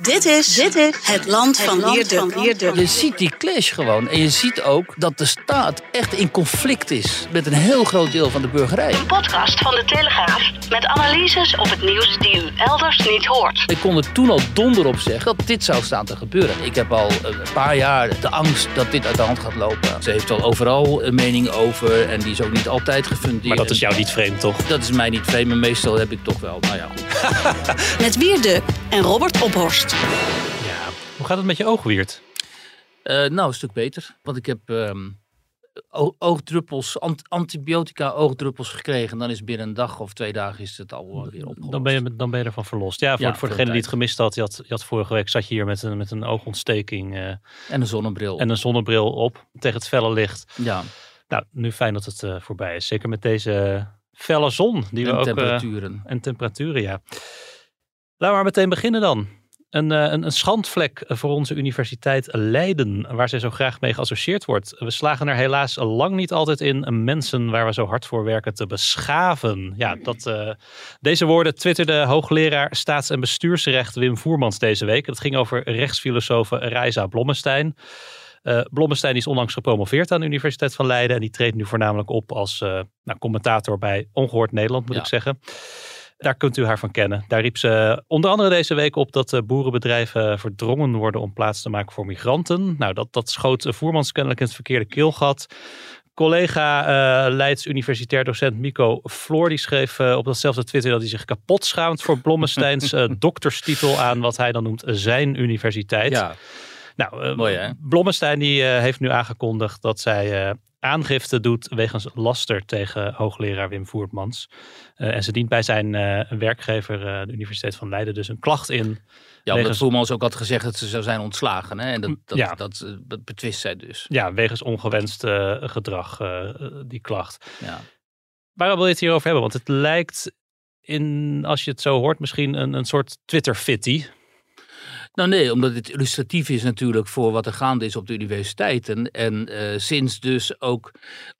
Dit is, dit is het land van Wierduk. Je ziet die clash gewoon. En je ziet ook dat de staat echt in conflict is met een heel groot deel van de burgerij. Een podcast van de Telegraaf met analyses op het nieuws die u elders niet hoort. Ik kon er toen al donder op zeggen dat dit zou staan te gebeuren. Ik heb al een paar jaar de angst dat dit uit de hand gaat lopen. Ze heeft al overal een mening over en die is ook niet altijd gefundeerd. Maar dat is jou niet vreemd, toch? Dat is mij niet vreemd, maar meestal heb ik toch wel, nou ja goed. Met Wierduk en Robert Ophorst. Ja. Hoe gaat het met je oogwiert? Uh, nou, een stuk beter. Want ik heb um, oogdruppels, ant antibiotica oogdruppels gekregen. Dan is binnen een dag of twee dagen is het al weer opgelost. Dan ben je, dan ben je ervan verlost. Ja, voor, ja, voor, degene die het gemist had, je had, je had vorige week zat je hier met een, met een oogontsteking. Uh, en een zonnebril. En een zonnebril op tegen het felle licht. Ja. Nou, nu fijn dat het uh, voorbij is. Zeker met deze felle zon. Die en we ook, temperaturen. en temperaturen, ja. Laten we maar meteen beginnen dan. Een, een, een schandvlek voor onze universiteit Leiden, waar zij zo graag mee geassocieerd wordt. We slagen er helaas lang niet altijd in mensen waar we zo hard voor werken te beschaven. Ja, dat, uh, deze woorden twitterde hoogleraar staats- en bestuursrecht Wim Voermans deze week. Het ging over rechtsfilosoof Reisa Blommestein. Uh, Blommestein is onlangs gepromoveerd aan de Universiteit van Leiden en die treedt nu voornamelijk op als uh, nou, commentator bij Ongehoord Nederland, moet Ja. ik zeggen. Daar kunt u haar van kennen. Daar riep ze onder andere deze week op dat eh, boerenbedrijven verdrongen worden om plaats te maken voor migranten. Nou, dat, dat schoot eh, Voermans kennelijk in het verkeerde keelgat. Collega eh, Leids universitair docent Mico Floor die schreef eh, op datzelfde Twitter dat hij zich kapot schaamt voor Blommesteins eh, dokterstitel aan wat hij dan noemt zijn universiteit. Ja, Nou, eh, Mooi, hè? Blommestein die, eh, heeft nu aangekondigd dat zij eh, aangifte doet wegens laster tegen hoogleraar Wim Voertmans. Eh, en ze dient bij zijn eh, werkgever, eh, de Universiteit van Leiden, dus een klacht in. ja omdat Wegens- Voermans ook had gezegd dat ze zou zijn ontslagen. Hè? En dat, dat, Ja. dat, dat betwist zij dus. Ja, wegens ongewenst gedrag, die klacht. Ja. Waarom wil je het hierover hebben? Want het lijkt, in, als je het zo hoort, misschien een, een soort Twitter-fitty. Nou nee, omdat het illustratief is natuurlijk voor wat er gaande is op de universiteiten. En eh, sinds dus ook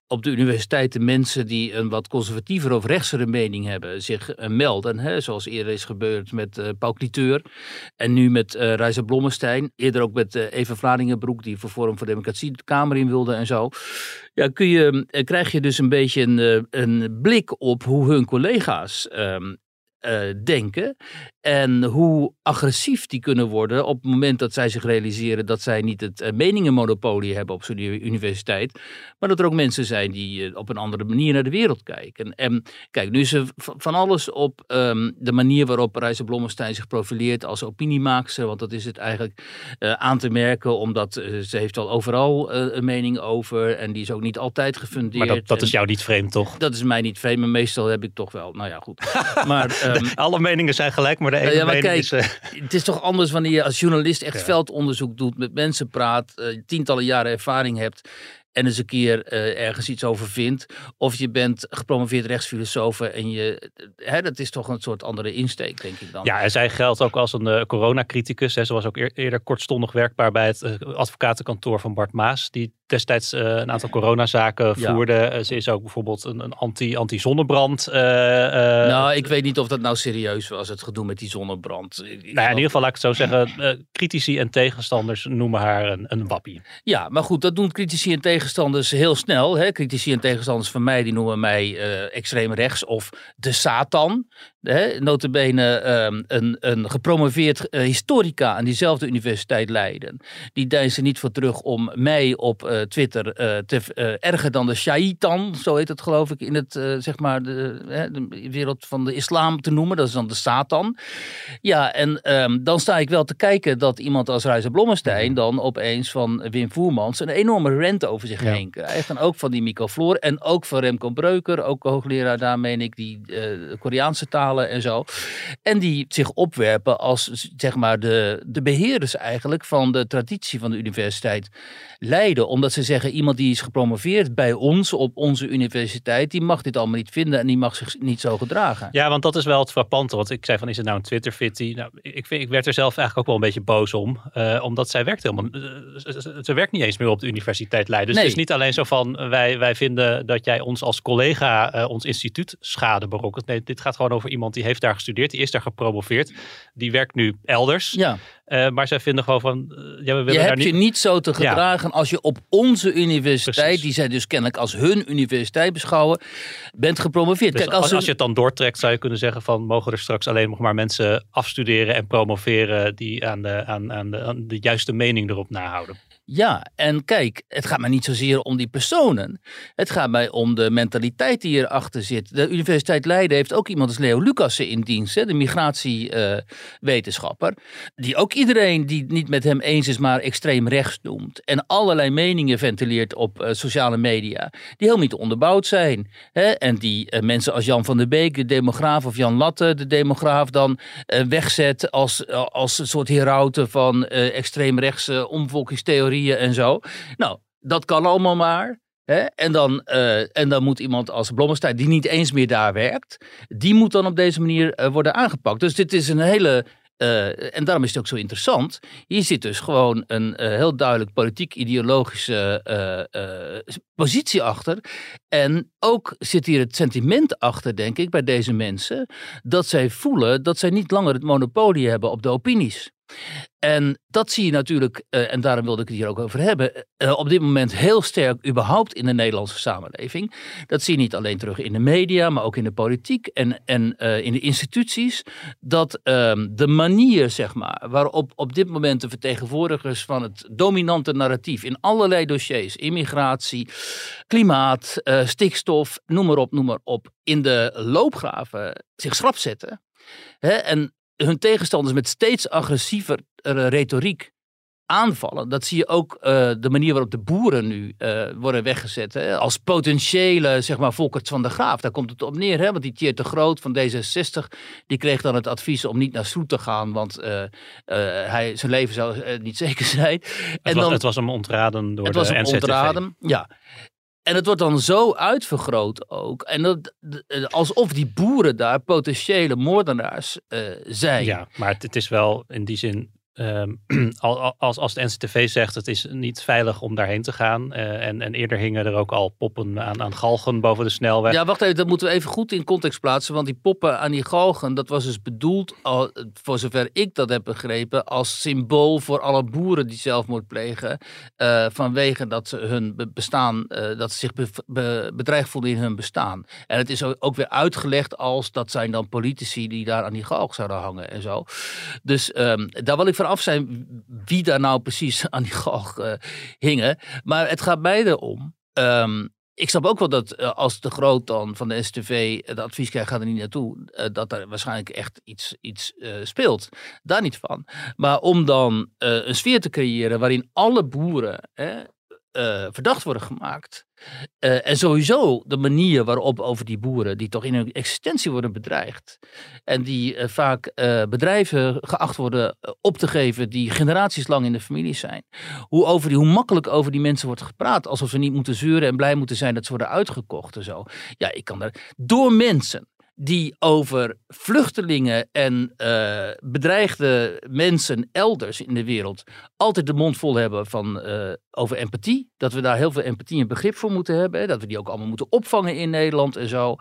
op de universiteiten mensen die een wat conservatiever of rechtsere mening hebben zich eh, melden. Hè, zoals eerder is gebeurd met eh Paul Cliteur en nu met eh Reisa Blommestein. Eerder ook met eh Eva Vlaardingenbroek die voor Forum voor Democratie de Kamer in wilde en zo. Ja, kun je, krijg je dus een beetje een, een blik op hoe hun collega's ehm, eh, denken. En hoe agressief die kunnen worden op het moment dat zij zich realiseren dat zij niet het eh, meningenmonopolie hebben op zo'n universiteit. Maar dat er ook mensen zijn die eh, op een andere manier naar de wereld kijken. En kijk, nu is er van alles op ehm, de manier waarop Reisa Blommestein zich profileert als opiniemaakster. Want dat is het eigenlijk eh, aan te merken, omdat ze heeft al overal eh, een mening over. En die is ook niet altijd gefundeerd. Maar dat, dat is jou niet vreemd, toch? Dat is mij niet vreemd, maar meestal heb ik toch wel. Nou ja, goed. Maar ehm, Alle meningen zijn gelijk, maar de ene ja, maar kijk, is... eh, het is toch anders wanneer je als journalist echt Ja. veldonderzoek doet, met mensen praat, eh, tientallen jaren ervaring hebt en eens een keer eh, ergens iets over vindt. Of je bent gepromoveerd rechtsfilosoof en je, hè, dat is toch een soort andere insteek, denk ik dan. Ja, en zij geldt ook als een eh, coronacriticus. Hè. Ze was ook eer- eerder kortstondig werkbaar bij het eh, advocatenkantoor van Bart Maas. Die destijds een aantal coronazaken voerde. Ze is ook bijvoorbeeld een, een anti, anti-zonnebrand. nou, ik weet niet of dat nou serieus was, het gedoe met die zonnebrand. Nou ja, in ieder geval laat ik het zo zeggen. critici en tegenstanders noemen haar een, een wappie. Ja, maar goed, dat doen critici en tegenstanders heel snel. Hè? Critici en tegenstanders van mij, die noemen mij eh, extreem rechts of de Satan. Hè? Notabene ehm, een, een gepromoveerd eh, historica aan diezelfde universiteit Leiden. Die deinzen niet voor terug om mij op eh, Twitter eh, te erger dan de shaitan, zo heet het geloof ik in het, zeg maar, de, hè, de wereld van de islam te noemen. Dat is dan de Satan. Ja, en ehm, dan sta ik wel te kijken dat iemand als Reizer Blommestein dan opeens van Wim Voermans een enorme rent over zich Ja. heen krijgt. En ook van die Mico Floor en ook van Remco Breuker, ook hoogleraar daar meen ik, die Koreaanse talen halen en zo. En die zich opwerpen als zeg maar de, de beheerders eigenlijk van de traditie van de universiteit Leiden. Omdat ze zeggen, iemand die is gepromoveerd bij ons op onze universiteit, die mag dit allemaal niet vinden en die mag zich niet zo gedragen. Ja, want dat is wel het frappante. Want ik zei van, is het nou een Twitter-fitty? Nou, ik, vind, ik werd er zelf eigenlijk ook wel een beetje boos om. Uh, omdat zij werkt helemaal... Uh, ze, ze, werkt niet eens meer op de Universiteit Leiden. Dus nee. het is niet alleen zo van, wij, wij vinden dat jij ons als collega uh, ons instituut schade berokkent. Nee, dit gaat gewoon over iemand die heeft daar gestudeerd. Die is daar gepromoveerd. Die werkt nu elders. Ja. Uh, maar zij vinden gewoon van. Uh, ja, we willen je daar hebt niet... je niet zo te gedragen ja. als je op onze universiteit, Precies. die zij dus kennelijk als hun universiteit beschouwen, bent gepromoveerd. Dus Kijk, als, als, als, je het dan doortrekt, zou je kunnen zeggen van mogen er straks alleen nog maar mensen afstuderen en promoveren die aan de, aan, aan de, aan de juiste mening erop nahouden. Ja, en kijk, het gaat mij niet zozeer om die personen. Het gaat mij om de mentaliteit die erachter zit. De Universiteit Leiden heeft ook iemand als Leo Lucassen in dienst, hè, de migratiewetenschapper. Die ook iedereen die het niet met hem eens is, maar extreem rechts noemt. En allerlei meningen ventileert op uh, sociale media, die helemaal niet onderbouwd zijn. Hè? En die uh, mensen als Jan van der Beek, de demograaf, of Jan Latte, de demograaf, dan wegzet als, als een soort herauten van extreemrechtse omvolkingstheorie en zo. Nou, dat kan allemaal maar. En, dan, uh, en dan moet iemand als Blommestein, die niet eens meer daar werkt, die moet dan op deze manier uh, worden aangepakt. Dus dit is een hele. Uh, en daarom is het ook zo interessant. Hier zit dus gewoon een heel duidelijk politiek-ideologische positie achter. En ook zit hier het sentiment achter, denk ik, bij deze mensen. Dat zij voelen dat zij niet langer het monopolie hebben op de opinies. En dat zie je natuurlijk, uh, en daarom wilde ik het hier ook over hebben, uh, op dit moment heel sterk überhaupt in de Nederlandse samenleving. Dat zie je niet alleen terug in de media, maar ook in de politiek en, en uh, in de instituties. Dat ehm, de manier, zeg maar, waarop op dit moment de vertegenwoordigers van het dominante narratief in allerlei dossiers, immigratie, klimaat, stikstof, noem maar op, noem maar op, in de loopgraven zich schrap zetten. En hun tegenstanders met steeds agressiever retoriek aanvallen. Dat zie je ook uh, de manier waarop de boeren nu uh, worden weggezet. Hè? Als potentiële, zeg maar, Volkert van der Graaf. Daar komt het op neer. Hè? Want die Tjeerd de Groot van D66, die kreeg dan het advies om niet naar Soet te gaan. Want uh, hij, zijn leven zou niet zeker zijn. Het, en was, dan, het was hem ontraden door het de was hem ontraden, ja. En het wordt dan zo uitvergroot ook. En dat, alsof die boeren daar potentiële moordenaars uh, zijn. Ja, maar het, is wel in die zin. Um, als, als de NCTV zegt het is niet veilig om daarheen te gaan. Uh, en, en eerder hingen er ook al poppen aan, aan galgen boven de snelweg. Ja, wacht even, dat moeten we even goed in context plaatsen. Want die poppen aan die galgen, dat was dus bedoeld, voor zover ik dat heb begrepen, als symbool voor alle boeren die zelfmoord plegen. Uh, vanwege dat ze hun bestaan, uh, dat ze zich be, be, bedreigd voelden in hun bestaan. En het is ook weer uitgelegd als dat zijn dan politici die daar aan die galg zouden hangen en zo. Dus um, daar wil ik van af zijn wie daar nou precies aan die galg uh, hingen. Maar het gaat mij erom. Um, ik snap ook wel dat uh, als de groot dan van de STV het advies krijgt, gaat er niet naartoe. Uh, dat er waarschijnlijk echt iets, iets speelt. Daar niet van. Maar om dan een sfeer te creëren waarin alle boeren verdacht worden gemaakt. Uh, en sowieso de manier waarop over die boeren, die toch in hun existentie worden bedreigd. En die uh, vaak bedrijven geacht worden op te geven die generaties lang in de familie zijn. Hoe, over die, hoe makkelijk over die mensen wordt gepraat. Alsof ze niet moeten zeuren en blij moeten zijn dat ze worden uitgekocht en zo. Ja, ik kan daar. Door mensen die over vluchtelingen en uh, bedreigde mensen elders in de wereld altijd de mond vol hebben van, uh, over empathie. Dat we daar heel veel empathie en begrip voor moeten hebben. Dat we die ook allemaal moeten opvangen in Nederland en zo.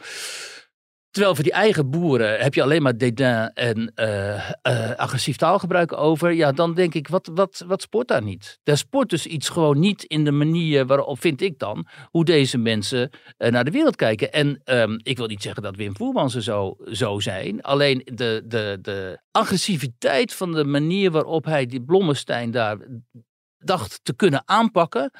Terwijl voor die eigen boeren heb je alleen maar dédain en uh, uh, agressief taalgebruik over. Ja, dan denk ik, wat, wat, wat sport daar niet? Daar sport dus iets gewoon niet in de manier waarop, vind ik dan, hoe deze mensen uh, naar de wereld kijken. En um, ik wil niet zeggen dat Wim Voermans er zo, zo zijn. Alleen de, de, de agressiviteit van de manier waarop hij die Blommestein daar dacht te kunnen aanpakken.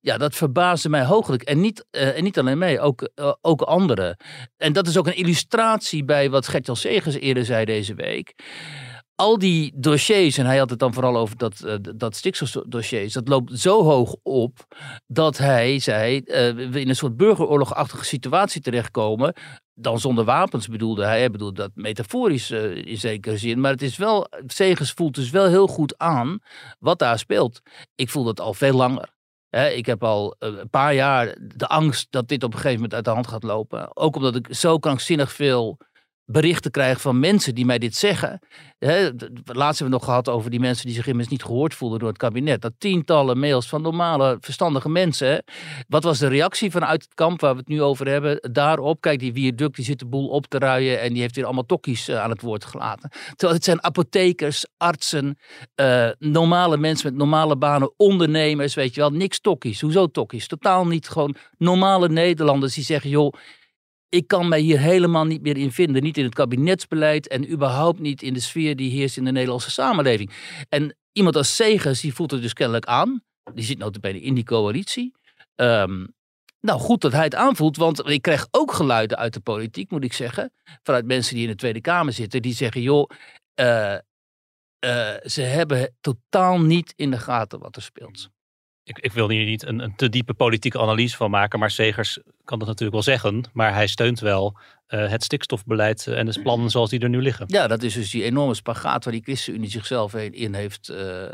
Ja, dat verbaasde mij hooglijk. En niet, uh, en niet alleen mij, ook, uh, ook anderen. En dat is ook een illustratie bij wat Gertjan Segers eerder zei deze week. Al die dossiers, en hij had het dan vooral over dat, uh, dat stikstofdossiers, dat loopt zo hoog op dat hij zei, we in een soort burgeroorlogachtige situatie terechtkomen dan zonder wapens bedoelde hij. Hij bedoelde dat metaforisch uh, in zekere zin. Maar het is wel, Segers voelt dus wel heel goed aan wat daar speelt. Ik voel dat al veel langer. ik heb al eh, een paar jaar de angst dat dit op een gegeven moment uit de hand gaat lopen. Ook omdat ik zo krankzinnig veel berichten krijg van mensen die mij dit zeggen. Hè, laatst hebben we nog gehad over die mensen die zich immers niet gehoord voelden door het kabinet. Dat tientallen mails van normale, verstandige mensen. Wat was de reactie vanuit het kamp waar we het nu over hebben? Daarop, kijk, die viaduct die zit de boel op te ruien en die heeft weer allemaal tokkies eh, aan het woord gelaten. Terwijl het zijn apothekers, artsen, uh, normale mensen met normale banen, ondernemers, weet je wel. Niks tokkies. Hoezo tokkies? Totaal niet gewoon normale Nederlanders die zeggen, joh ik kan mij hier helemaal niet meer in vinden. Niet in het kabinetsbeleid en überhaupt niet in de sfeer die heerst in de Nederlandse samenleving. En iemand als Segers, die voelt het dus kennelijk aan. Die zit notabene in die coalitie. Um, nou, goed dat hij het aanvoelt, want ik krijg ook geluiden uit de politiek, moet ik zeggen. Vanuit mensen die in de Tweede Kamer zitten, die zeggen: joh, uh, uh, ze hebben totaal niet in de gaten wat er speelt ik, ik wil hier niet een, een, te diepe politieke analyse van maken, maar Segers kan dat natuurlijk wel zeggen. Maar hij steunt wel uh, het stikstofbeleid en de plannen zoals die er nu liggen. Ja, dat is dus die enorme spagaat waar die ChristenUnie zichzelf in heeft uh, uh,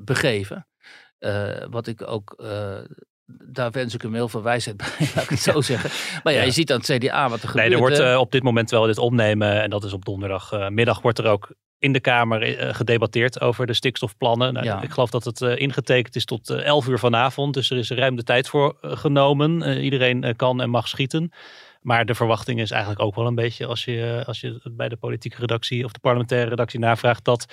begeven. wat ik ook daar wens ik hem heel veel wijsheid bij, laat ik het zo zeggen. Maar ja, je ziet aan het CDA wat er gebeurt. Nee, er wordt op dit moment wel dit opnemen, en dat is op donderdagmiddag, wordt er ook in de Kamer eh, gedebatteerd over de stikstofplannen. Nou, Ik geloof dat het uh, ingetekend is tot 11 eh, uur vanavond. Dus er is ruim de tijd voor genomen. iedereen kan en mag schieten. Maar de verwachting is eigenlijk ook wel een beetje, als je, als je bij de politieke redactie of de parlementaire redactie navraagt, dat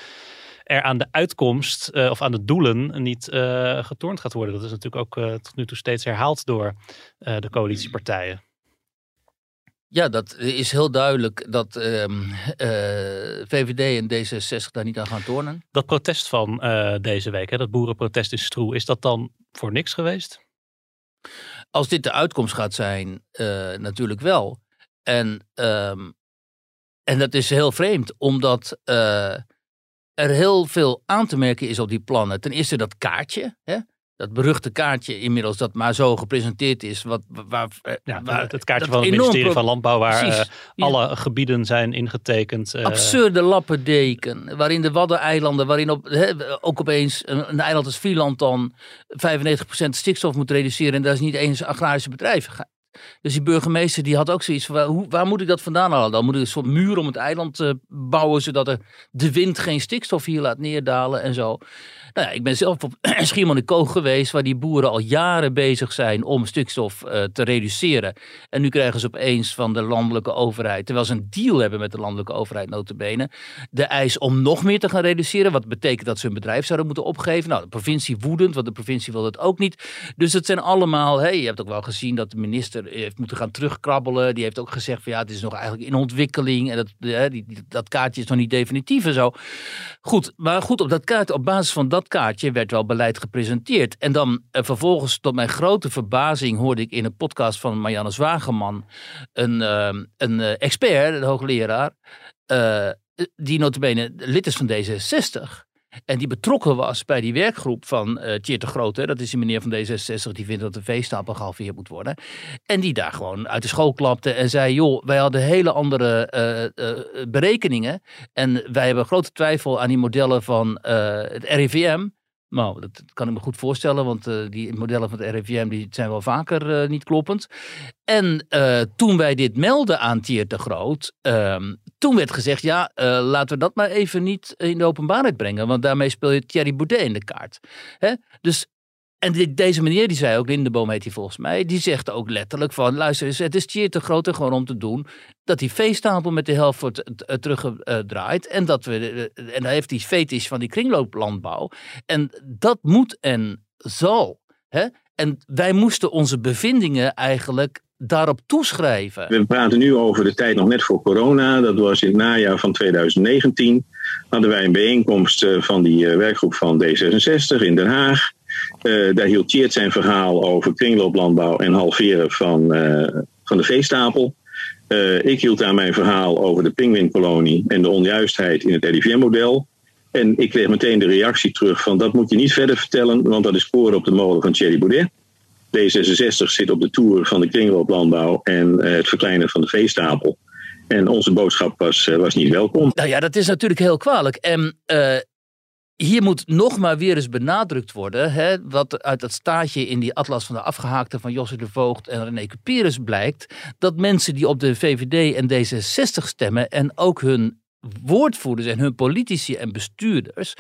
er aan de uitkomst of aan de doelen niet getornd gaat worden. Dat is natuurlijk ook tot nu toe steeds herhaald door de coalitiepartijen. Ja, dat is heel duidelijk dat ehm, eh, VVD en D66 daar niet aan gaan tornen. Dat protest van uh, deze week, hè, dat boerenprotest in Stroe, is dat dan voor niks geweest? Als dit de uitkomst gaat zijn, uh, natuurlijk wel. En, um, en dat is heel vreemd, omdat er heel veel aan te merken is op die plannen. Ten eerste dat kaartje. Hè? Dat beruchte kaartje inmiddels dat maar zo gepresenteerd is. Wat, waar, eh, ja, waar, het kaartje van het ministerie van Landbouw waar uh, alle gebieden zijn ingetekend. Uh, Absurde lappendeken, waarin de Waddeneilanden, waarin op, ook opeens een, een, eiland als Vlieland dan 95% stikstof moet reduceren en daar is niet eens agrarische bedrijven dus die burgemeester die had ook zoiets van, waar, waar moet ik dat vandaan halen? Dan moet ik een soort muur om het eiland uh, bouwen, zodat er de wind geen stikstof hier laat neerdalen en zo. Nou ja, ik ben zelf op Schiermonnikoog geweest, waar die boeren al jaren bezig zijn om stikstof uh, te reduceren. En nu krijgen ze opeens van de landelijke overheid, terwijl ze een deal hebben met de landelijke overheid notabene, de eis om nog meer te gaan reduceren. Wat betekent dat ze hun bedrijf zouden moeten opgeven. Nou, de provincie woedend, want de provincie wil dat ook niet. Dus het zijn allemaal, hey, je hebt ook wel gezien dat de minister heeft moeten gaan terugkrabbelen. Die heeft ook gezegd van ja, het is nog eigenlijk in ontwikkeling. En dat, die, dat kaartje is nog niet definitief en zo. Goed, maar goed, op dat kaart, op basis van dat kaartje werd wel beleid gepresenteerd. En dan eh, vervolgens, tot mijn grote verbazing, hoorde ik in een podcast van Marianne Zwageman, een, uh, een uh, expert, de hoogleraar, uh, die notabene lid is van D66. En die betrokken was bij die werkgroep van uh, de Grote. Dat is die meneer van D66 die vindt dat de veestapel gehalveerd moet worden. En die daar gewoon uit de school klapte en zei... joh, wij hadden hele andere uh, uh, berekeningen. En wij hebben grote twijfel aan die modellen van het RIVM... Nou, dat kan ik me goed voorstellen, want uh, die modellen van het RIVM die zijn wel vaker uh, niet kloppend. En uh, toen wij dit melden aan Tier de Groot, ehm, toen werd gezegd, ja, laten we dat maar even niet in de openbaarheid brengen, want daarmee speel je Thierry Boudet in de kaart. Hè? Dus en deze meneer, die zei ook, Lindeboom heet hij volgens mij, die zegt ook letterlijk van, luister eens, het is Tjeer te groot gewoon om te doen dat die veestapel met de helft wordt teruggedraaid en dat we, en dan heeft die fetish van die kringlooplandbouw en dat moet en zal. Hè? En wij moesten onze bevindingen eigenlijk daarop toeschrijven. We praten nu over de tijd nog net voor corona. Dat was in het najaar van 2019. Hadden wij een bijeenkomst eh, van die eh, werkgroep van D66 in Den Haag. Uh, daar hield Tjeerd zijn verhaal over kringlooplandbouw en halveren van, uh, van de veestapel. Uh, ik hield daar mijn verhaal over de pinguïnkolonie en de onjuistheid in het RIVM-model. En ik kreeg meteen de reactie terug van dat moet je niet verder vertellen, want dat is sporen op de molen van Thierry Baudet. D66 zit op de toer van de kringlooplandbouw en het verkleinen van de veestapel. En onze boodschap was, was niet welkom. Nou ja, dat is natuurlijk heel kwalijk. En hier moet nog maar weer eens benadrukt worden, hè, wat uit dat staatje in die atlas van de afgehaakte van Josse de Voogd en René Cuperus blijkt, dat mensen die op de VVD en D66 stemmen en ook hun woordvoerders en hun politici en bestuurders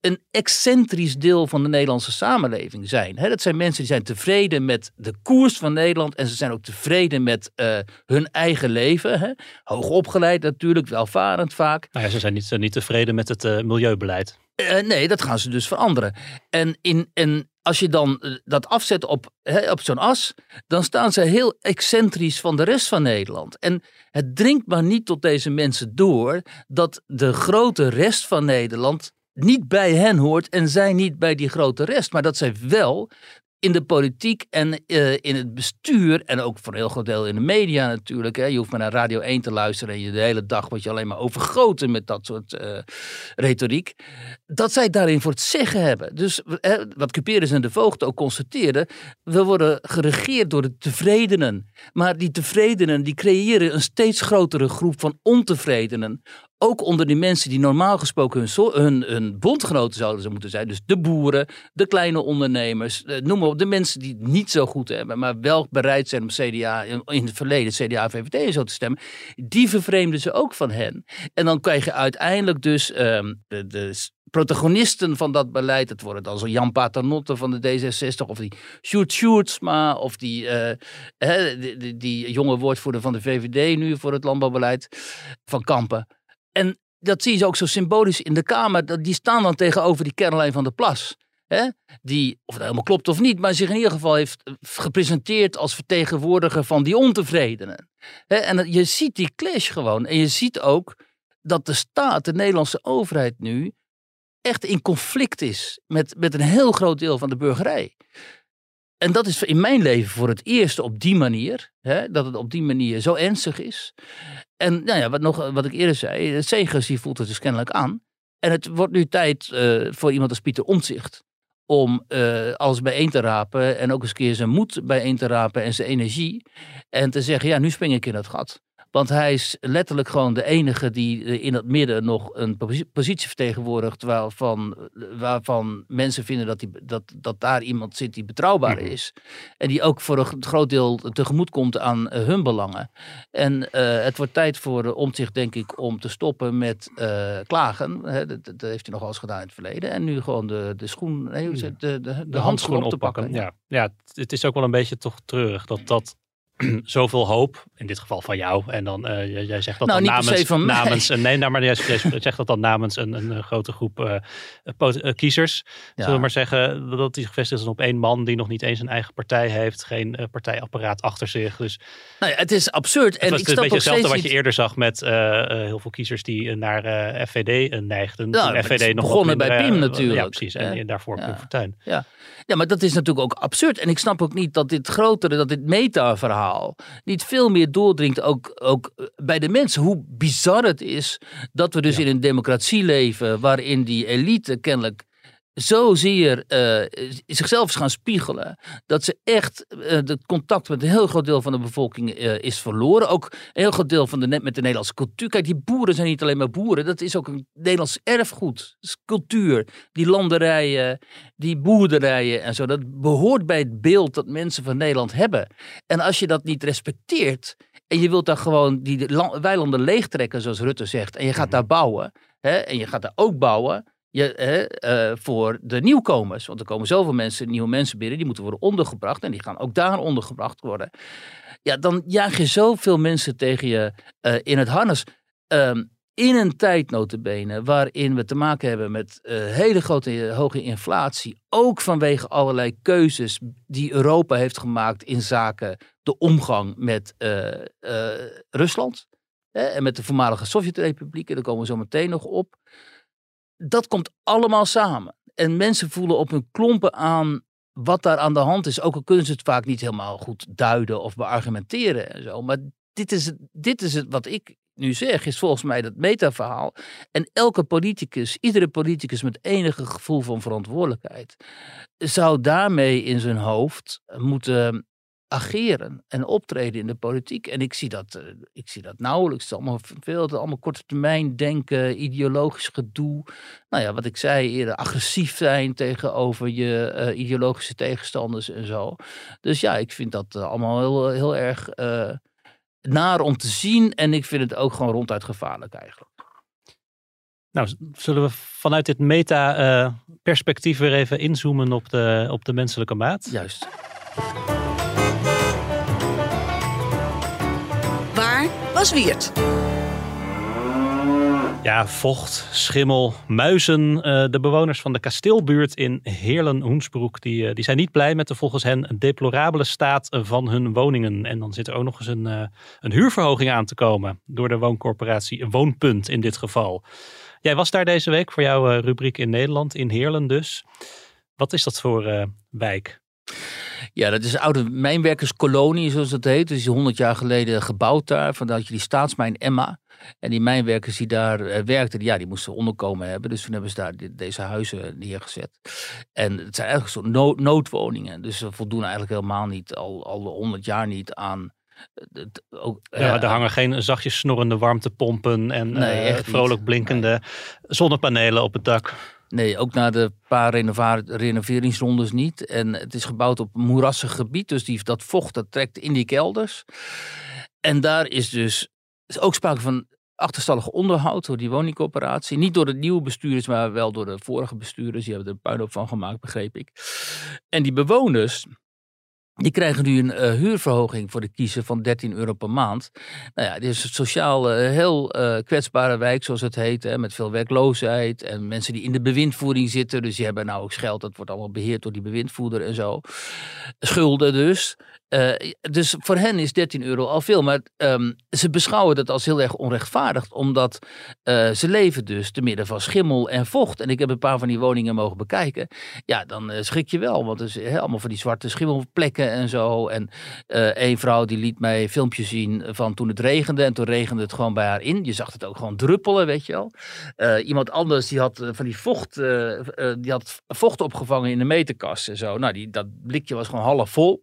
een excentrisch deel van de Nederlandse samenleving zijn. dat zijn mensen die zijn tevreden met de koers van Nederland en ze zijn ook tevreden met uh, hun eigen leven. He. Hoogopgeleid natuurlijk, welvarend vaak. Nou ja, ze zijn niet, niet tevreden met het uh, milieubeleid. Uh, nee, dat gaan ze dus veranderen. En, in, en als je dan eh, dat afzet op, op zo'n as, dan staan ze heel excentrisch van de rest van Nederland. En het dringt maar niet tot deze mensen door dat de grote rest van Nederland niet bij hen hoort en zij niet bij die grote rest. Maar dat zij wel in de politiek en uh, in het bestuur en ook voor een heel groot deel in de media natuurlijk. Hè. Je hoeft maar naar Radio 1 te luisteren en je de hele dag word je alleen maar overgoten met dat soort uh, retoriek. Dat zij daarin voor het zeggen hebben. Dus hè, wat Cuperus en de Voogd ook constateerden, we worden geregeerd door de tevredenen. Maar die tevredenen die creëren een steeds grotere groep van ontevredenen ook onder die mensen die normaal gesproken hun, hun, bondgenoten zouden ze moeten zijn. Dus de boeren, de kleine ondernemers, eh, noem maar op. De mensen die het niet zo goed hebben, maar wel bereid zijn om CDA in het verleden, CDA, VVD en zo te stemmen. Die vervreemden ze ook van hen. En dan krijg je uiteindelijk dus ehm, de, de protagonisten van dat beleid. Het worden dan zo Jan Paternotte van de D66 of die Sjoerd Sjoerdsma of die, uh, die, die, die, jonge woordvoerder van de VVD nu voor het landbouwbeleid van Kampen. En dat zie je ook zo symbolisch in de Kamer. Die staan dan tegenover die Caroline van der Plas. Hè? Die, of dat helemaal klopt of niet, maar zich in ieder geval heeft gepresenteerd als vertegenwoordiger van die ontevredenen. Hè? En je ziet die clash gewoon. En je ziet ook dat de staat, de Nederlandse overheid nu, echt in conflict is met, met een heel groot deel van de burgerij. En dat is in mijn leven voor het eerst op die manier, hè, dat het op die manier zo ernstig is. En nou ja, wat, nog, wat ik eerder zei, het Segers die voelt het dus kennelijk aan. En het wordt nu tijd uh, voor iemand als Pieter Omtzigt om uh, alles bijeen te rapen en ook eens een keer zijn moed bijeen te rapen en zijn energie. En te zeggen, ja, nu spring ik in het gat. Want hij is letterlijk gewoon de enige die in het midden nog een positie vertegenwoordigt waarvan, waarvan mensen vinden dat, die, dat, dat daar iemand zit die betrouwbaar mhm. is. En die ook voor een groot deel tegemoet komt aan eh, hun belangen. En uh, het wordt tijd voor Omtzigt, denk ik, om te stoppen met uh, klagen. Dat, dat, heeft hij nog wel eens gedaan in het verleden. En nu gewoon de, de schoen, nee, de, de, de, de handschoen op te pakken. Ja. ja, het is ook wel een beetje toch treurig dat dat zoveel hoop, in dit geval van jou. En dan, uh, jij, zegt dat nou, dan namens, van namens een, nee, nou, maar jij, zegt dat dan namens een, een grote groep uh, kiezers. Ja. Zullen we maar zeggen dat die gevestigd is op één man die nog niet eens een eigen partij heeft, geen uh, partijapparaat achter zich. Dus nou ja, het is absurd. En het ik is een beetje hetzelfde wat je eerder zag met heel veel kiezers die naar FVD neigden. Nou, FVD nog begonnen bij Pim natuurlijk. Ja, precies. En, en daarvoor ja. Fortuyn. Ja. ja, maar dat is natuurlijk ook absurd. En ik snap ook niet dat dit grotere, dat dit meta-verhaal niet veel meer doordringt, ook, ook bij de mensen, hoe bizar het is dat we dus in een democratie leven waarin die elite kennelijk zozeer uh, zichzelf is gaan spiegelen. Dat ze echt uh, het contact met een heel groot deel van de bevolking uh, is verloren. Ook een heel groot deel van de, met de Nederlandse cultuur. Kijk, die boeren zijn niet alleen maar boeren. Dat is ook een Nederlands erfgoed. Dat is cultuur. Die landerijen, die boerderijen en zo. Dat behoort bij het beeld dat mensen van Nederland hebben. En als je dat niet respecteert. En je wilt daar gewoon die weilanden leegtrekken, zoals Rutte zegt. En je gaat mhm. daar bouwen. Hè, en je gaat daar ook bouwen uh, voor de nieuwkomers. Want er komen zoveel mensen, nieuwe mensen binnen, die moeten worden ondergebracht. En die gaan ook daar ondergebracht worden. Ja, dan jaag je zoveel mensen tegen je uh, in het harnas. Um, in een tijd waarin we te maken hebben met uh, hele grote hoge inflatie. Ook vanwege allerlei keuzes die Europa heeft gemaakt in zaken de omgang met Rusland. Hè, en met de voormalige Sovjet-republieken. Daar komen we zo meteen nog op dat komt allemaal samen. En mensen voelen op hun klompen aan wat daar aan de hand is. Ook al kunnen ze het vaak niet helemaal goed duiden of beargumenteren en zo. Maar dit is het, dit is het wat ik nu zeg, is volgens mij dat metaverhaal. En elke politicus, iedere politicus met enige gevoel van verantwoordelijkheid, zou daarmee in zijn hoofd moeten ageren en optreden in de politiek. En ik zie dat, eh, ik zie dat nauwelijks. Het is allemaal veel, allemaal korte termijn denken, ideologisch gedoe. Nou ja, wat ik zei eerder, agressief zijn tegenover je eh, ideologische tegenstanders en zo. Dus ja, ik vind dat eh, allemaal heel, heel erg naar om te zien. En ik vind het ook gewoon ronduit gevaarlijk eigenlijk. Nou, zullen we vanuit dit meta-perspectief weer even inzoomen op de, op de menselijke maat? Juist. Was? Ja, vocht, schimmel, muizen. eh, de bewoners van de kasteelbuurt in Heerlen-Hoensbroek... Die, eh, die zijn niet blij met de volgens hen deplorabele staat van hun woningen. En dan zit er ook nog eens een, eh, een huurverhoging aan te komen... door de wooncorporatie Woonpunt in dit geval. Jij was daar deze week voor jouw rubriek in Nederland, in Heerlen dus. Wat is dat voor wijk? Ja, dat is een oude mijnwerkerskolonie, zoals het heet. Dus die 100 jaar geleden gebouwd daar. Vandaar dat je die staatsmijn Emma. En die mijnwerkers die daar eh, werkten, ja, die moesten onderkomen hebben. Dus toen hebben ze daar deze huizen neergezet. En het zijn eigenlijk soort nood- noodwoningen. Dus ze voldoen eigenlijk helemaal niet, al, al 100 jaar niet aan... eh, ook, Ja, maar er hangen geen zachtjes snorrende warmtepompen... en Nee, niet. vrolijk blinkende zonnepanelen op het dak. Nee, ook na de paar renoveringsrondes niet. En het is gebouwd op moerassig gebied. Dus die, dat vocht dat trekt in die kelders. En daar is dus is ook sprake van achterstallig onderhoud door die woningcorporatie. Niet door de nieuwe bestuurders, maar wel door de vorige bestuurders. Die hebben er puinhoop van gemaakt, begreep ik. En die bewoners, die krijgen nu een eh, huurverhoging voor de kiezer van 13 euro per maand. Nou ja, dit is een sociaal eh, heel eh, kwetsbare wijk, zoals het heet. Hè, met veel werkloosheid en mensen die in de bewindvoering zitten. Dus die hebben nou ook geld. Dat wordt allemaal beheerd door die bewindvoerder en zo. Schulden dus. Eh, dus voor hen is 13 euro al veel. Maar ehm, ze beschouwen dat als heel erg onrechtvaardig. Omdat eh, ze leven dus te midden van schimmel en vocht. En ik heb een paar van die woningen mogen bekijken. Ja, dan eh, schrik je wel. Want er is allemaal van die zwarte schimmelplekken en zo. En een vrouw die liet mij filmpjes zien van toen het regende. En toen regende het gewoon bij haar in. Je zag het ook gewoon druppelen, weet je wel. Iemand anders die had van die vocht, die had vocht opgevangen in de meterkast en zo. Nou, die, dat blikje was gewoon half vol.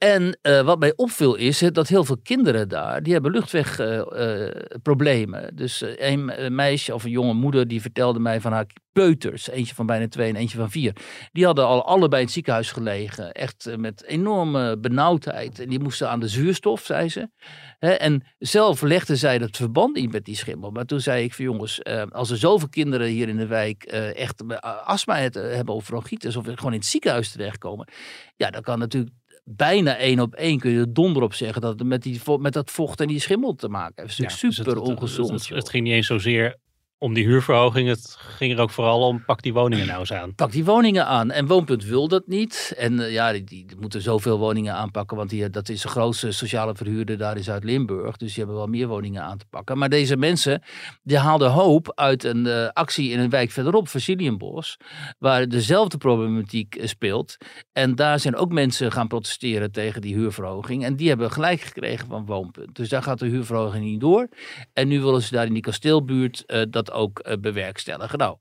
En eh, wat mij opviel is dat heel veel kinderen daar, die hebben luchtwegproblemen. dus eh, een eh, meisje of een jonge moeder die vertelde mij van haar peuters, eentje van bijna twee en eentje van vier. Die hadden al allebei in het ziekenhuis gelegen, echt met enorme benauwdheid. En die moesten aan de zuurstof, zei ze. En zelf legde zij dat verband niet met die schimmel. Maar toen zei ik van jongens, als er zoveel kinderen hier in de wijk echt astma hebben of bronchitis of gewoon in het ziekenhuis terechtkomen. Ja, dan kan natuurlijk bijna één op één kun je er donder op zeggen dat het met, die, met dat vocht en die schimmel te maken heeft. Het is Ja, dus super het- ongezond. Het, het, ging niet eens zozeer om die huurverhoging. Het ging er ook vooral om, pak die woningen nou eens aan. Pak die woningen aan. En Woonpunt wil dat niet. En eh, ja, die, moeten zoveel woningen aanpakken. Want die, dat is de grootste sociale verhuurder daar in Zuid-Limburg. Dus die hebben wel meer woningen aan te pakken. Maar deze mensen, die haalden hoop uit een eh, actie in een wijk verderop, Versilienbos. Waar dezelfde problematiek eh, speelt. En daar zijn ook mensen gaan protesteren tegen die huurverhoging. En die hebben gelijk gekregen van Woonpunt. Dus daar gaat de huurverhoging niet door. En nu willen ze daar in die kasteelbuurt eh, dat ook eh, bewerkstelligen. Nou,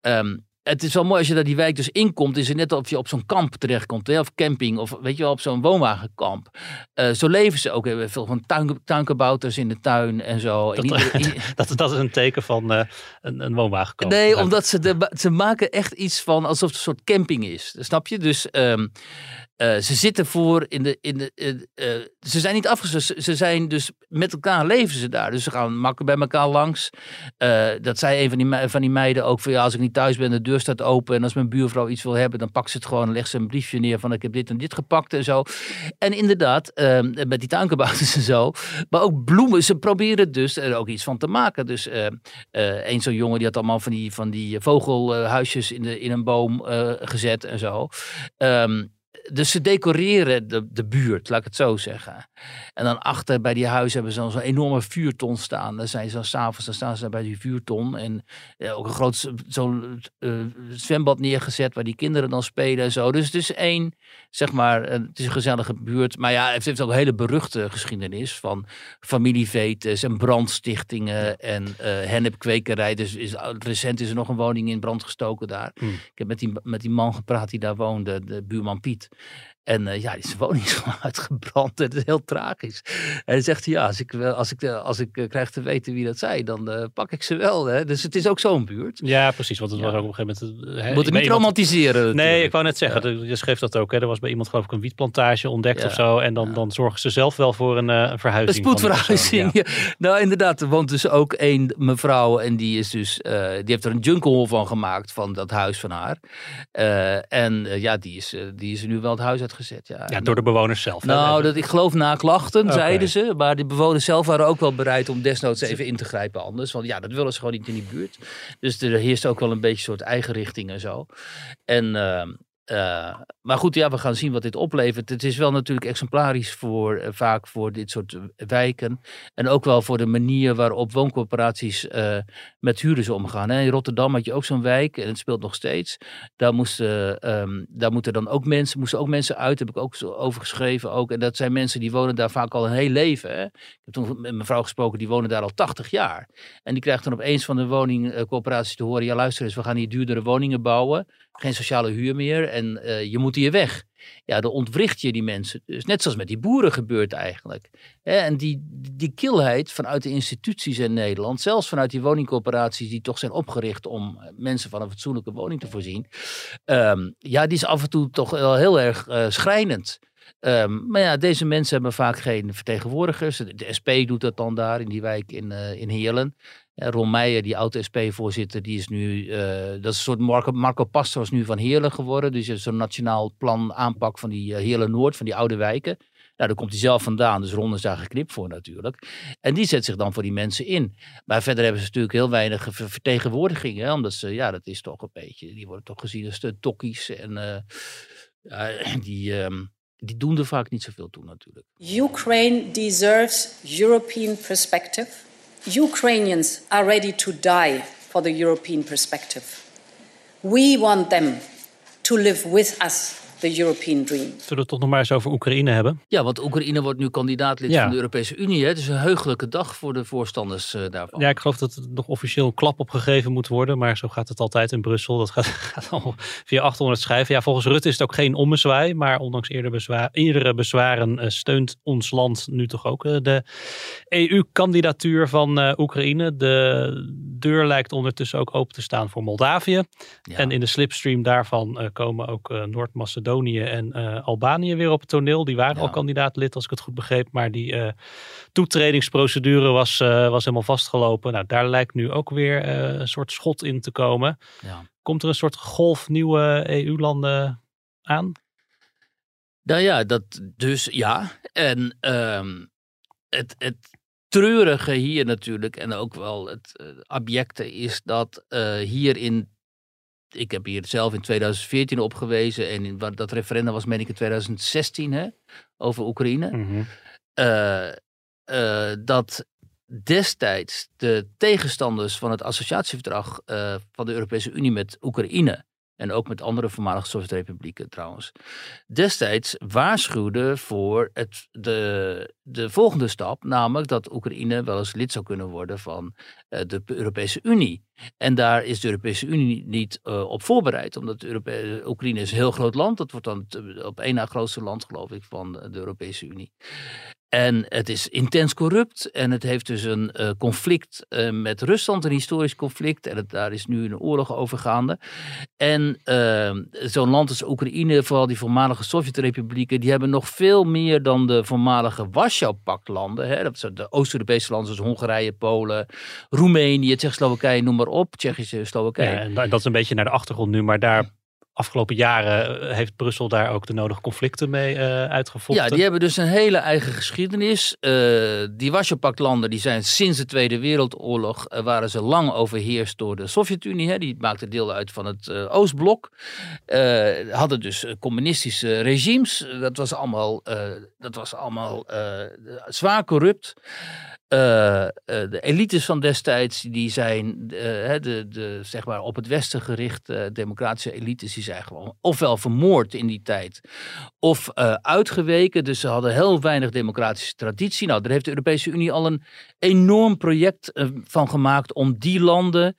ehm, het is wel mooi als je daar die wijk dus inkomt. Is het net of je op zo'n kamp terechtkomt. Hè? Of camping. Of weet je wel, op zo'n woonwagenkamp. Eh, zo leven ze ook. Hebben veel van tuin, tuinkabouters in de tuin en zo. Dat- Dat, dat is een teken van eh, een, een woonwagenkamp. Nee, omdat ze, de, ze maken echt iets van alsof het een soort camping is. Snap je? Dus ehm, eh, ze zitten voor in de. In de eh, ze zijn niet afgesloten. Ze zijn dus met elkaar leven ze daar. Dus ze gaan makkelijk bij elkaar langs. Eh, dat zei een van die, van die meiden ook van ja, als ik niet thuis ben, de deur staat open. En als mijn buurvrouw iets wil hebben, dan pakt ze het gewoon en legt ze een briefje neer van ik heb dit en dit gepakt en zo. En inderdaad, ehm, met die tuinkabouters en zo. Maar ook bloemen. Ze proberen dus er ook iets van te maken. Dus een zo'n jongen die had allemaal van die, van die vogelhuisjes in, de, in een boom gezet en zo. Ehm, dus ze decoreren de, de buurt, laat ik het zo zeggen. En dan achter bij die huizen hebben ze zo'n enorme vuurton staan. Dan zijn ze s'avonds, dan staan ze bij die vuurton. En ook een groot zo'n zwembad neergezet waar die kinderen dan spelen en zo. Dus het is één, zeg maar, het is een gezellige buurt. Maar ja, het heeft ook een hele beruchte geschiedenis van familievetes en brandstichtingen en uh, hennepkwekerij. Dus is, recent is er nog een woning in brand gestoken daar. Hmm. Ik heb met die, met die man gepraat die daar woonde, de buurman Piet. En uh, ja, die woning is gewoon uitgebrand. Het is heel tragisch. En hij zegt, ja, als ik, als ik, als ik uh, krijg te weten wie dat zei, dan uh, pak ik ze wel. Hè. Dus het is ook zo'n buurt. Ja, precies. Want het was ook op een gegeven moment... Hè, Moet het niet romantiseren. Nee, ik wou net zeggen. Ja. Je schreef dat ook. Hè. Er was bij iemand geloof ik een wietplantage ontdekt ja. of zo. En dan, dan zorgen ze zelf wel voor een, een verhuizing. Een spoedverhuizing. Nou, inderdaad. Er woont dus ook één mevrouw. En die, is dus, die heeft er een jungle van gemaakt van dat huis van haar. en ja, die is, die is nu wel het huis uitgezet. Ja, ja door de bewoners zelf. Nou, dat, ik geloof na klachten, zeiden ze. Maar de bewoners zelf waren ook wel bereid om desnoods even in te grijpen anders. Want ja, dat willen ze gewoon niet in die buurt. Dus er heerst ook wel een beetje een soort eigen richting en zo. En uh, maar goed, ja, we gaan zien wat dit oplevert. Het is wel natuurlijk exemplarisch voor, uh, vaak voor dit soort wijken. En ook wel voor de manier waarop wooncorporaties met huurders omgaan. Hè. In Rotterdam had je ook zo'n wijk, en het speelt nog steeds. Daar moesten, um, daar moeten dan ook mensen, moesten ook mensen uit, heb ik ook over geschreven. Ook. En dat zijn mensen die wonen daar vaak al een heel leven. Ik heb toen met mijn vrouw gesproken, die wonen daar al 80 jaar. En die krijgt dan opeens van de woningcorporaties te horen: ja, luister eens, we gaan hier duurdere woningen bouwen. Geen sociale huur meer. Uh, je moet hier weg. Ja, dan ontwricht je die mensen. Dus net zoals met die boeren gebeurt eigenlijk. En die, die kilheid vanuit de instituties in Nederland, zelfs vanuit die woningcorporaties die toch zijn opgericht om mensen van een fatsoenlijke woning te voorzien. Um, ja, die is af en toe toch wel heel erg uh, schrijnend. Um, maar ja, deze mensen hebben vaak geen vertegenwoordigers. De SP doet dat dan daar in die wijk in, uh, in Heerlen. Ron die oud-SP-voorzitter, die is nu, uh, dat is een soort Marco, Marco Pastor is nu van Heerlen geworden. Dus zo'n nationaal plan aanpak van die uh, Heerlen Noord, van die oude wijken. Nou, daar komt hij zelf vandaan, dus Ron is daar geknipt voor natuurlijk. En die zet zich dan voor die mensen in. Maar verder hebben ze natuurlijk heel weinig vertegenwoordigingen, omdat ze, ja, dat is toch een beetje, die worden toch gezien als de tokkies en uh, die... Um, die doen er vaak niet zoveel toe natuurlijk. Ukraine deserves European perspective. Ukrainians are ready to die for the European perspective. We want them to live with us the European dream. Zullen we het toch nog maar eens over Oekraïne hebben? Ja, want Oekraïne wordt nu kandidaatlid ja. van de Europese Unie. Hè? Het is een heugelijke dag voor de voorstanders uh, daarvan. Ja, ik geloof dat er nog officieel een klap opgegeven moet worden. Maar zo gaat het altijd in Brussel. Dat gaat, gaat al via 800 schrijven. Ja, volgens Rutte is het ook geen ommezwaai. Maar ondanks eerder bezwaar, eerdere bezwaren uh, steunt ons land nu toch ook uh, de EU-kandidatuur van Oekraïne. De deur lijkt ondertussen ook open te staan voor Moldavië. Ja. En in de slipstream daarvan komen ook Noord-Macedonië en uh, Albanië weer op het toneel. Die waren ja. al kandidaat-lid, als ik het goed begreep. Maar die uh, toetredingsprocedure was, uh, was helemaal vastgelopen. Nou, daar lijkt nu ook weer een soort schot in te komen. Ja. Komt er een soort golf nieuwe EU-landen aan? Nou ja, dat dus ja. En um, het, het treurige hier natuurlijk, en ook wel het uh, abjecte, is dat uh, hier in ik heb hier zelf in 2014 op gewezen. En in, dat referendum was, meen ik, in 2016 hè, over Oekraïne. Mm -hmm. uh, uh, dat destijds de tegenstanders van het associatieverdrag uh, van de Europese Unie met Oekraïne. En ook met andere voormalige Sovjet-republieken trouwens. Destijds waarschuwde voor het, de, de volgende stap, namelijk dat Oekraïne wel eens lid zou kunnen worden van uh, de Europese Unie. En daar is de Europese Unie niet uh, op voorbereid, omdat Oekraïne is een heel groot land. Dat wordt dan het, op één na grootste land, geloof ik, van de Europese Unie. En het is intens corrupt en het heeft dus een uh, conflict uh, met Rusland, een historisch conflict. En daar is nu een oorlog over gaande. En uh, zo'n land als Oekraïne, vooral die voormalige Sovjet-republieken, die hebben nog veel meer dan de voormalige Warschau-pactlanden. Dat zijn de Oost-Europese landen zoals Hongarije, Polen, Roemenië, Tsjechoslowakije, noem maar op. Tsjechische Slowakije. Ja, en dat is een beetje naar de achtergrond nu, maar daar afgelopen jaren eh, heeft Brussel daar ook de nodige conflicten mee uh, uitgevochten. Ja, die hebben dus een hele eigen geschiedenis. Uh, die Warschau-landen die zijn sinds de Tweede Wereldoorlog waren ze lang overheerst door de Sovjet-Unie. Die maakte deel uit van het Oostblok. hadden dus communistische regimes. Dat was allemaal, dat was allemaal zwaar corrupt. Uh, de elites van destijds, die zijn uh, de, de, zeg maar op het westen gerichte democratische elites, die zijn gewoon ofwel vermoord in die tijd, of uitgeweken. Dus ze hadden heel weinig democratische traditie. Nou, daar heeft de Europese Unie al een enorm project van gemaakt om die landen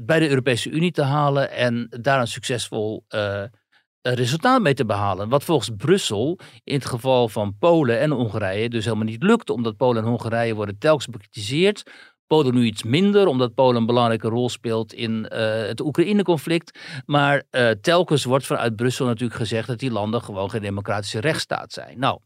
bij de Europese Unie te halen en daar een succesvol resultaat mee te behalen. Wat volgens Brussel in het geval van Polen en Hongarije dus helemaal niet lukt, omdat Polen en Hongarije worden telkens bekritiseerd. Polen nu iets minder, omdat Polen een belangrijke rol speelt in uh, het Oekraïne-conflict. Maar uh, telkens wordt vanuit Brussel natuurlijk gezegd dat die landen gewoon geen democratische rechtsstaat zijn. Nou,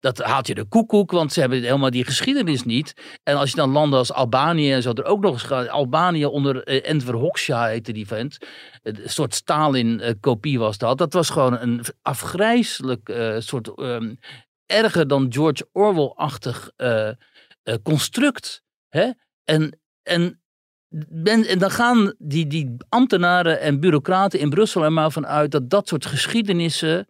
dat haalt je de koekoek, want ze hebben helemaal die geschiedenis niet. En als je dan landen als Albanië en zo er ook nog eens. Albanië onder uh, Enver Hoxha heette die vent. Een soort Stalin-kopie was dat. Dat was gewoon een afgrijzelijk uh, soort. Um, erger dan George Orwell-achtig construct. Hè? En, en dan gaan die, die ambtenaren en bureaucraten in Brussel er maar van uit dat dat soort geschiedenissen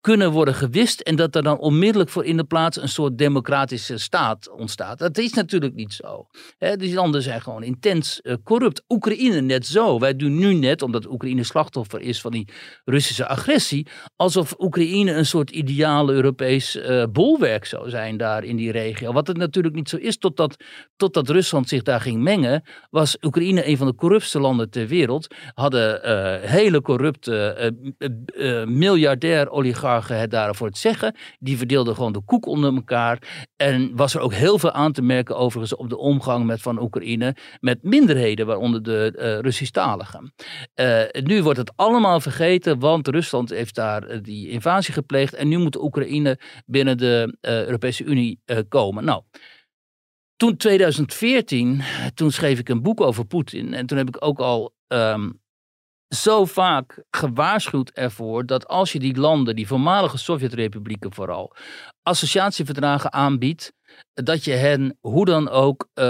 kunnen worden gewist en dat er dan onmiddellijk voor in de plaats een soort democratische staat ontstaat. Dat is natuurlijk niet zo. He, die landen zijn gewoon intens uh, corrupt. Oekraïne net zo. Wij doen nu net, omdat Oekraïne slachtoffer is van die Russische agressie, alsof Oekraïne een soort ideale Europees uh, bolwerk zou zijn daar in die regio. Wat het natuurlijk niet zo is, totdat, totdat Rusland zich daar ging mengen, was Oekraïne een van de corruptste landen ter wereld. Hadden uh, hele corrupte miljardair oligarchen het daarvoor het zeggen. Die verdeelden gewoon de koek onder elkaar. En was er ook heel veel aan te merken overigens op de omgang met van Oekraïne met minderheden, waaronder de uh, Russisch-taligen. Uh, nu wordt het allemaal vergeten, want Rusland heeft daar uh, die invasie gepleegd. En nu moet Oekraïne binnen de Europese Unie komen. Nou. Toen 2014, toen schreef ik een boek over Poetin. En toen heb ik ook al um, zo vaak gewaarschuwd ervoor dat als je die landen, die voormalige Sovjet-republieken vooral, associatieverdragen aanbiedt, dat je hen hoe dan ook uh,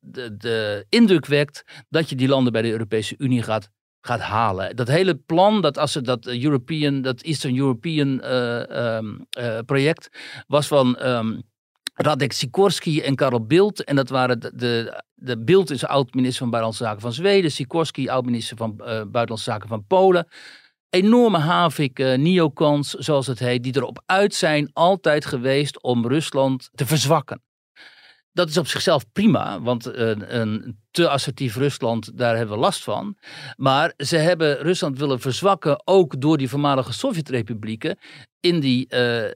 de, de, indruk wekt dat je die landen bij de Europese Unie gaat, gaat halen. Dat hele plan, dat, als dat European, dat Eastern European uh, um, uh, project, was van. Um, Radek Sikorski en Karel Bildt. En dat waren de, de Bildt is oud-minister van Buitenlandse Zaken van Zweden. Sikorski, oud-minister van uh, Buitenlandse Zaken van Polen. Enorme havik, uh, neocons, zoals het heet, die erop uit zijn altijd geweest om Rusland te verzwakken. Dat is op zichzelf prima, want een, een te assertief Rusland, daar hebben we last van. Maar ze hebben Rusland willen verzwakken, ook door die voormalige Sovjet-republieken, in die eh,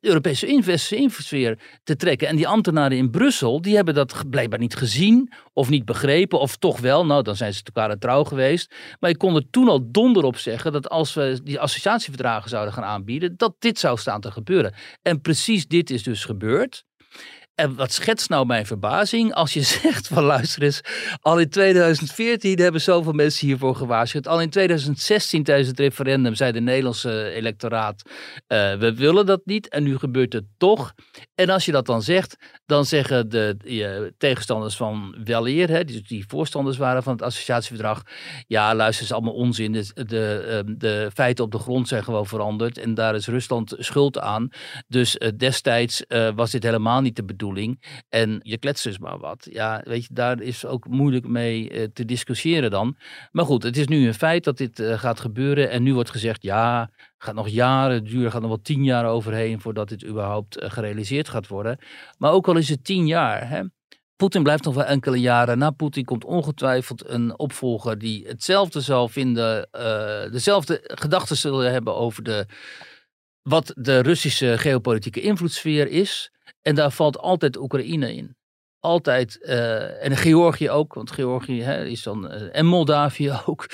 Europese investeersfeer te trekken. En die ambtenaren in Brussel, die hebben dat blijkbaar niet gezien of niet begrepen. Of toch wel, nou dan zijn ze elkaar trouw geweest. Maar ik kon er toen al donder op zeggen dat als we die associatieverdragen zouden gaan aanbieden, dat dit zou staan te gebeuren. En precies dit is dus gebeurd. En wat schetst nou mijn verbazing als je zegt van luister eens, al in 2014 hebben zoveel mensen hiervoor gewaarschuwd. Al in 2016 tijdens het referendum zei de Nederlandse electoraat, uh, we willen dat niet en nu gebeurt het toch. En als je dat dan zegt, dan zeggen de, de tegenstanders van weleer, hè, die, voorstanders waren van het associatieverdrag, ja luister, is allemaal onzin. De, de, ehm, de, feiten op de grond zijn gewoon veranderd en daar is Rusland schuld aan. Dus uh, destijds uh, was dit helemaal niet de En je kletst dus maar wat. Ja, weet je, daar is ook moeilijk mee uh, te discussiëren dan. Maar goed, het is nu een feit dat dit uh, gaat gebeuren. En nu wordt gezegd, ja, gaat nog jaren duren, gaat nog wel tien jaar overheen voordat dit überhaupt uh, gerealiseerd gaat worden. Maar ook al is het tien jaar, hè. Poetin blijft nog wel enkele jaren. Na Poetin komt ongetwijfeld een opvolger die hetzelfde zal vinden, dezelfde gedachten zullen hebben over de, wat de Russische geopolitieke invloedssfeer is. En daar valt altijd Oekraïne in. Altijd, uh, en Georgië ook, want Georgië hè, is dan, uh, en Moldavië ook.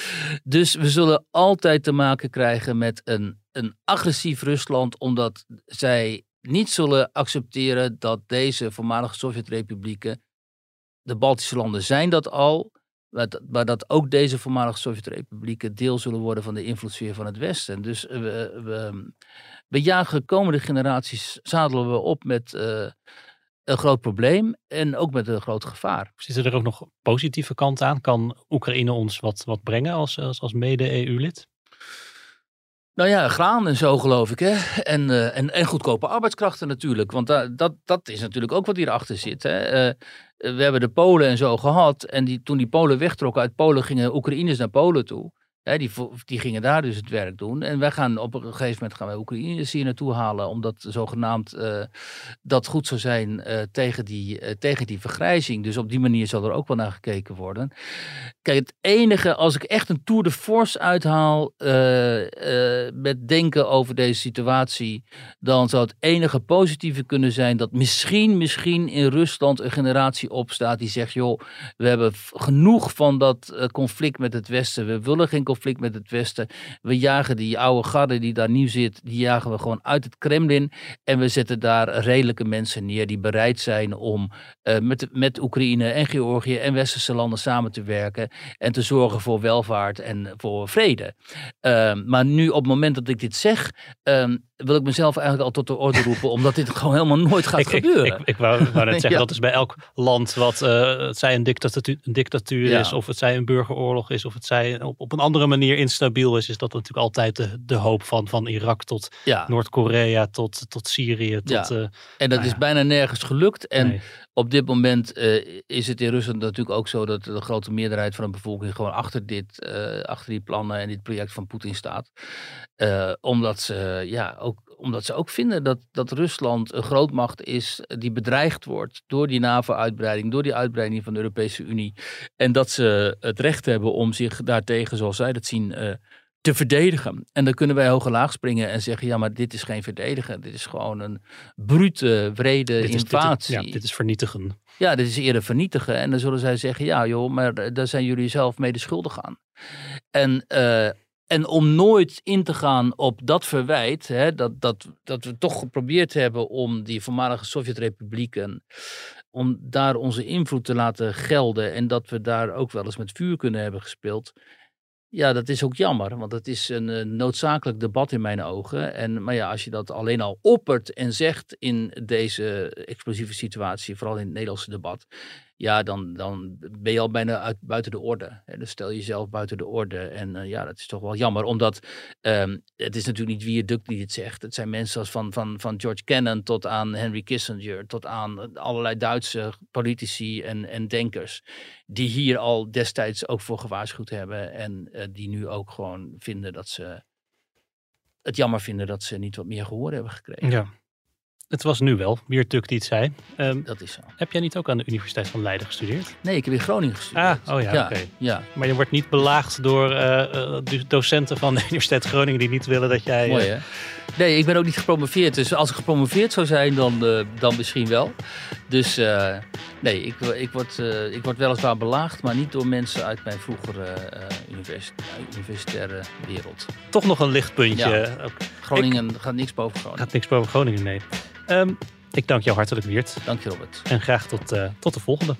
Dus we zullen altijd te maken krijgen met een, een agressief Rusland, omdat zij niet zullen accepteren dat deze voormalige Sovjet-republieken, de Baltische landen zijn dat al, Maar dat, ook deze voormalige Sovjet-republieken deel zullen worden van de invloedssfeer van het Westen. Dus we, we, we jagen komende generaties, zadelen we op met uh, een groot probleem en ook met een groot gevaar. Zitten er ook nog positieve kanten aan? Kan Oekraïne ons wat, wat brengen als, als, als mede-EU-lid? Nou ja, graan en zo geloof ik. Hè? En, uh, en, en goedkope arbeidskrachten natuurlijk. Want da, dat, dat is natuurlijk ook wat hierachter zit. Hè? Uh, we hebben de Polen en zo gehad. En die, toen die Polen wegtrokken uit Polen, gingen Oekraïners naar Polen toe die, die gingen daar dus het werk doen. En wij gaan op een gegeven moment gaan wij Oekraïners hier naartoe halen. Omdat zogenaamd uh, dat goed zou zijn uh, tegen, die, uh, tegen die vergrijzing. Dus op die manier zal er ook wel naar gekeken worden. Kijk, het enige, als ik echt een tour de force uithaal met denken over deze situatie. Dan zou het enige positieve kunnen zijn dat misschien, misschien in Rusland een generatie opstaat die zegt: joh, we hebben genoeg van dat conflict met het Westen. We willen geen conflict met het Westen. We jagen die oude garde die daar nu zit, die jagen we gewoon uit het Kremlin. En we zetten daar redelijke mensen neer die bereid zijn om uh, met, met Oekraïne en Georgië en westerse landen samen te werken. En te zorgen voor welvaart en voor vrede. Uh, maar nu op het moment dat ik dit zeg, uh, wil ik mezelf eigenlijk al tot de orde roepen, omdat dit gewoon helemaal nooit gaat ik, gebeuren. Ik, ik, ik wou, wou net zeggen, ja. dat is bij elk land wat uh, het zij een dictatuur, een dictatuur ja. is, of het zij een burgeroorlog is, of het zij op, op, een andere manier instabiel is, is dat natuurlijk altijd de, de hoop van, van Irak tot ja. Noord-Korea, tot, tot Syrië. Tot, uh, en dat nou is bijna nergens gelukt. En nee. op dit moment uh, is het in Rusland natuurlijk ook zo dat de grote meerderheid van de bevolking gewoon achter, dit, achter die plannen en dit project van Poetin staat. omdat ze ja, omdat ze ook vinden dat, dat Rusland een grootmacht is die bedreigd wordt door die NAVO-uitbreiding, door die uitbreiding van de Europese Unie. En dat ze het recht hebben om zich daartegen, zoals zij dat zien, uh, te verdedigen. En dan kunnen wij hoog en laag springen en zeggen, ja, maar dit is geen verdedigen. Dit is gewoon een brute, wrede dit is, invasie. Dit, ja, dit is vernietigen. Ja, dit is eerder vernietigen. En dan zullen zij zeggen, ja joh, maar daar zijn jullie zelf mede schuldig aan. En... Uh, en om nooit in te gaan op dat verwijt, hè, dat, dat, dat we toch geprobeerd hebben om die voormalige Sovjet-republieken, om daar onze invloed te laten gelden en dat we daar ook wel eens met vuur kunnen hebben gespeeld. Ja, dat is ook jammer, want het is een, een noodzakelijk debat in mijn ogen. En, maar ja, als je dat alleen al oppert en zegt in deze explosieve situatie, vooral in het Nederlandse debat, ja, dan, dan ben je al bijna uit, buiten de orde. Hè? Dus stel jezelf buiten de orde. En uh, ja, dat is toch wel jammer, omdat um, het is natuurlijk niet wie dukt die het zegt. Het zijn mensen als van, van, van George Kennan tot aan Henry Kissinger, tot aan allerlei Duitse politici en, en denkers, die hier al destijds ook voor gewaarschuwd hebben en uh, die nu ook gewoon vinden dat ze het jammer vinden dat ze niet wat meer gehoor hebben gekregen. Ja. Het was nu wel Tuk die het zei. Um, dat is zo. Heb jij niet ook aan de Universiteit van Leiden gestudeerd? Nee, ik heb in Groningen gestudeerd. Ah, oh ja, ja oké. Okay. Ja. Maar je wordt niet belaagd door uh, docenten van de Universiteit Groningen die niet willen dat jij... Mooi hè? Nee, ik ben ook niet gepromoveerd. Dus als ik gepromoveerd zou zijn, dan, uh, dan misschien wel. Dus uh, nee, ik, ik, word, uh, ik word weliswaar belaagd, maar niet door mensen uit mijn vroegere universi universitaire wereld. Toch nog een lichtpuntje. Ja. Groningen ik, gaat niks boven Groningen. Gaat niks boven Groningen, nee. Um, ik dank jou hartelijk, Wiert. Dank je, Robert. En graag tot, tot de volgende.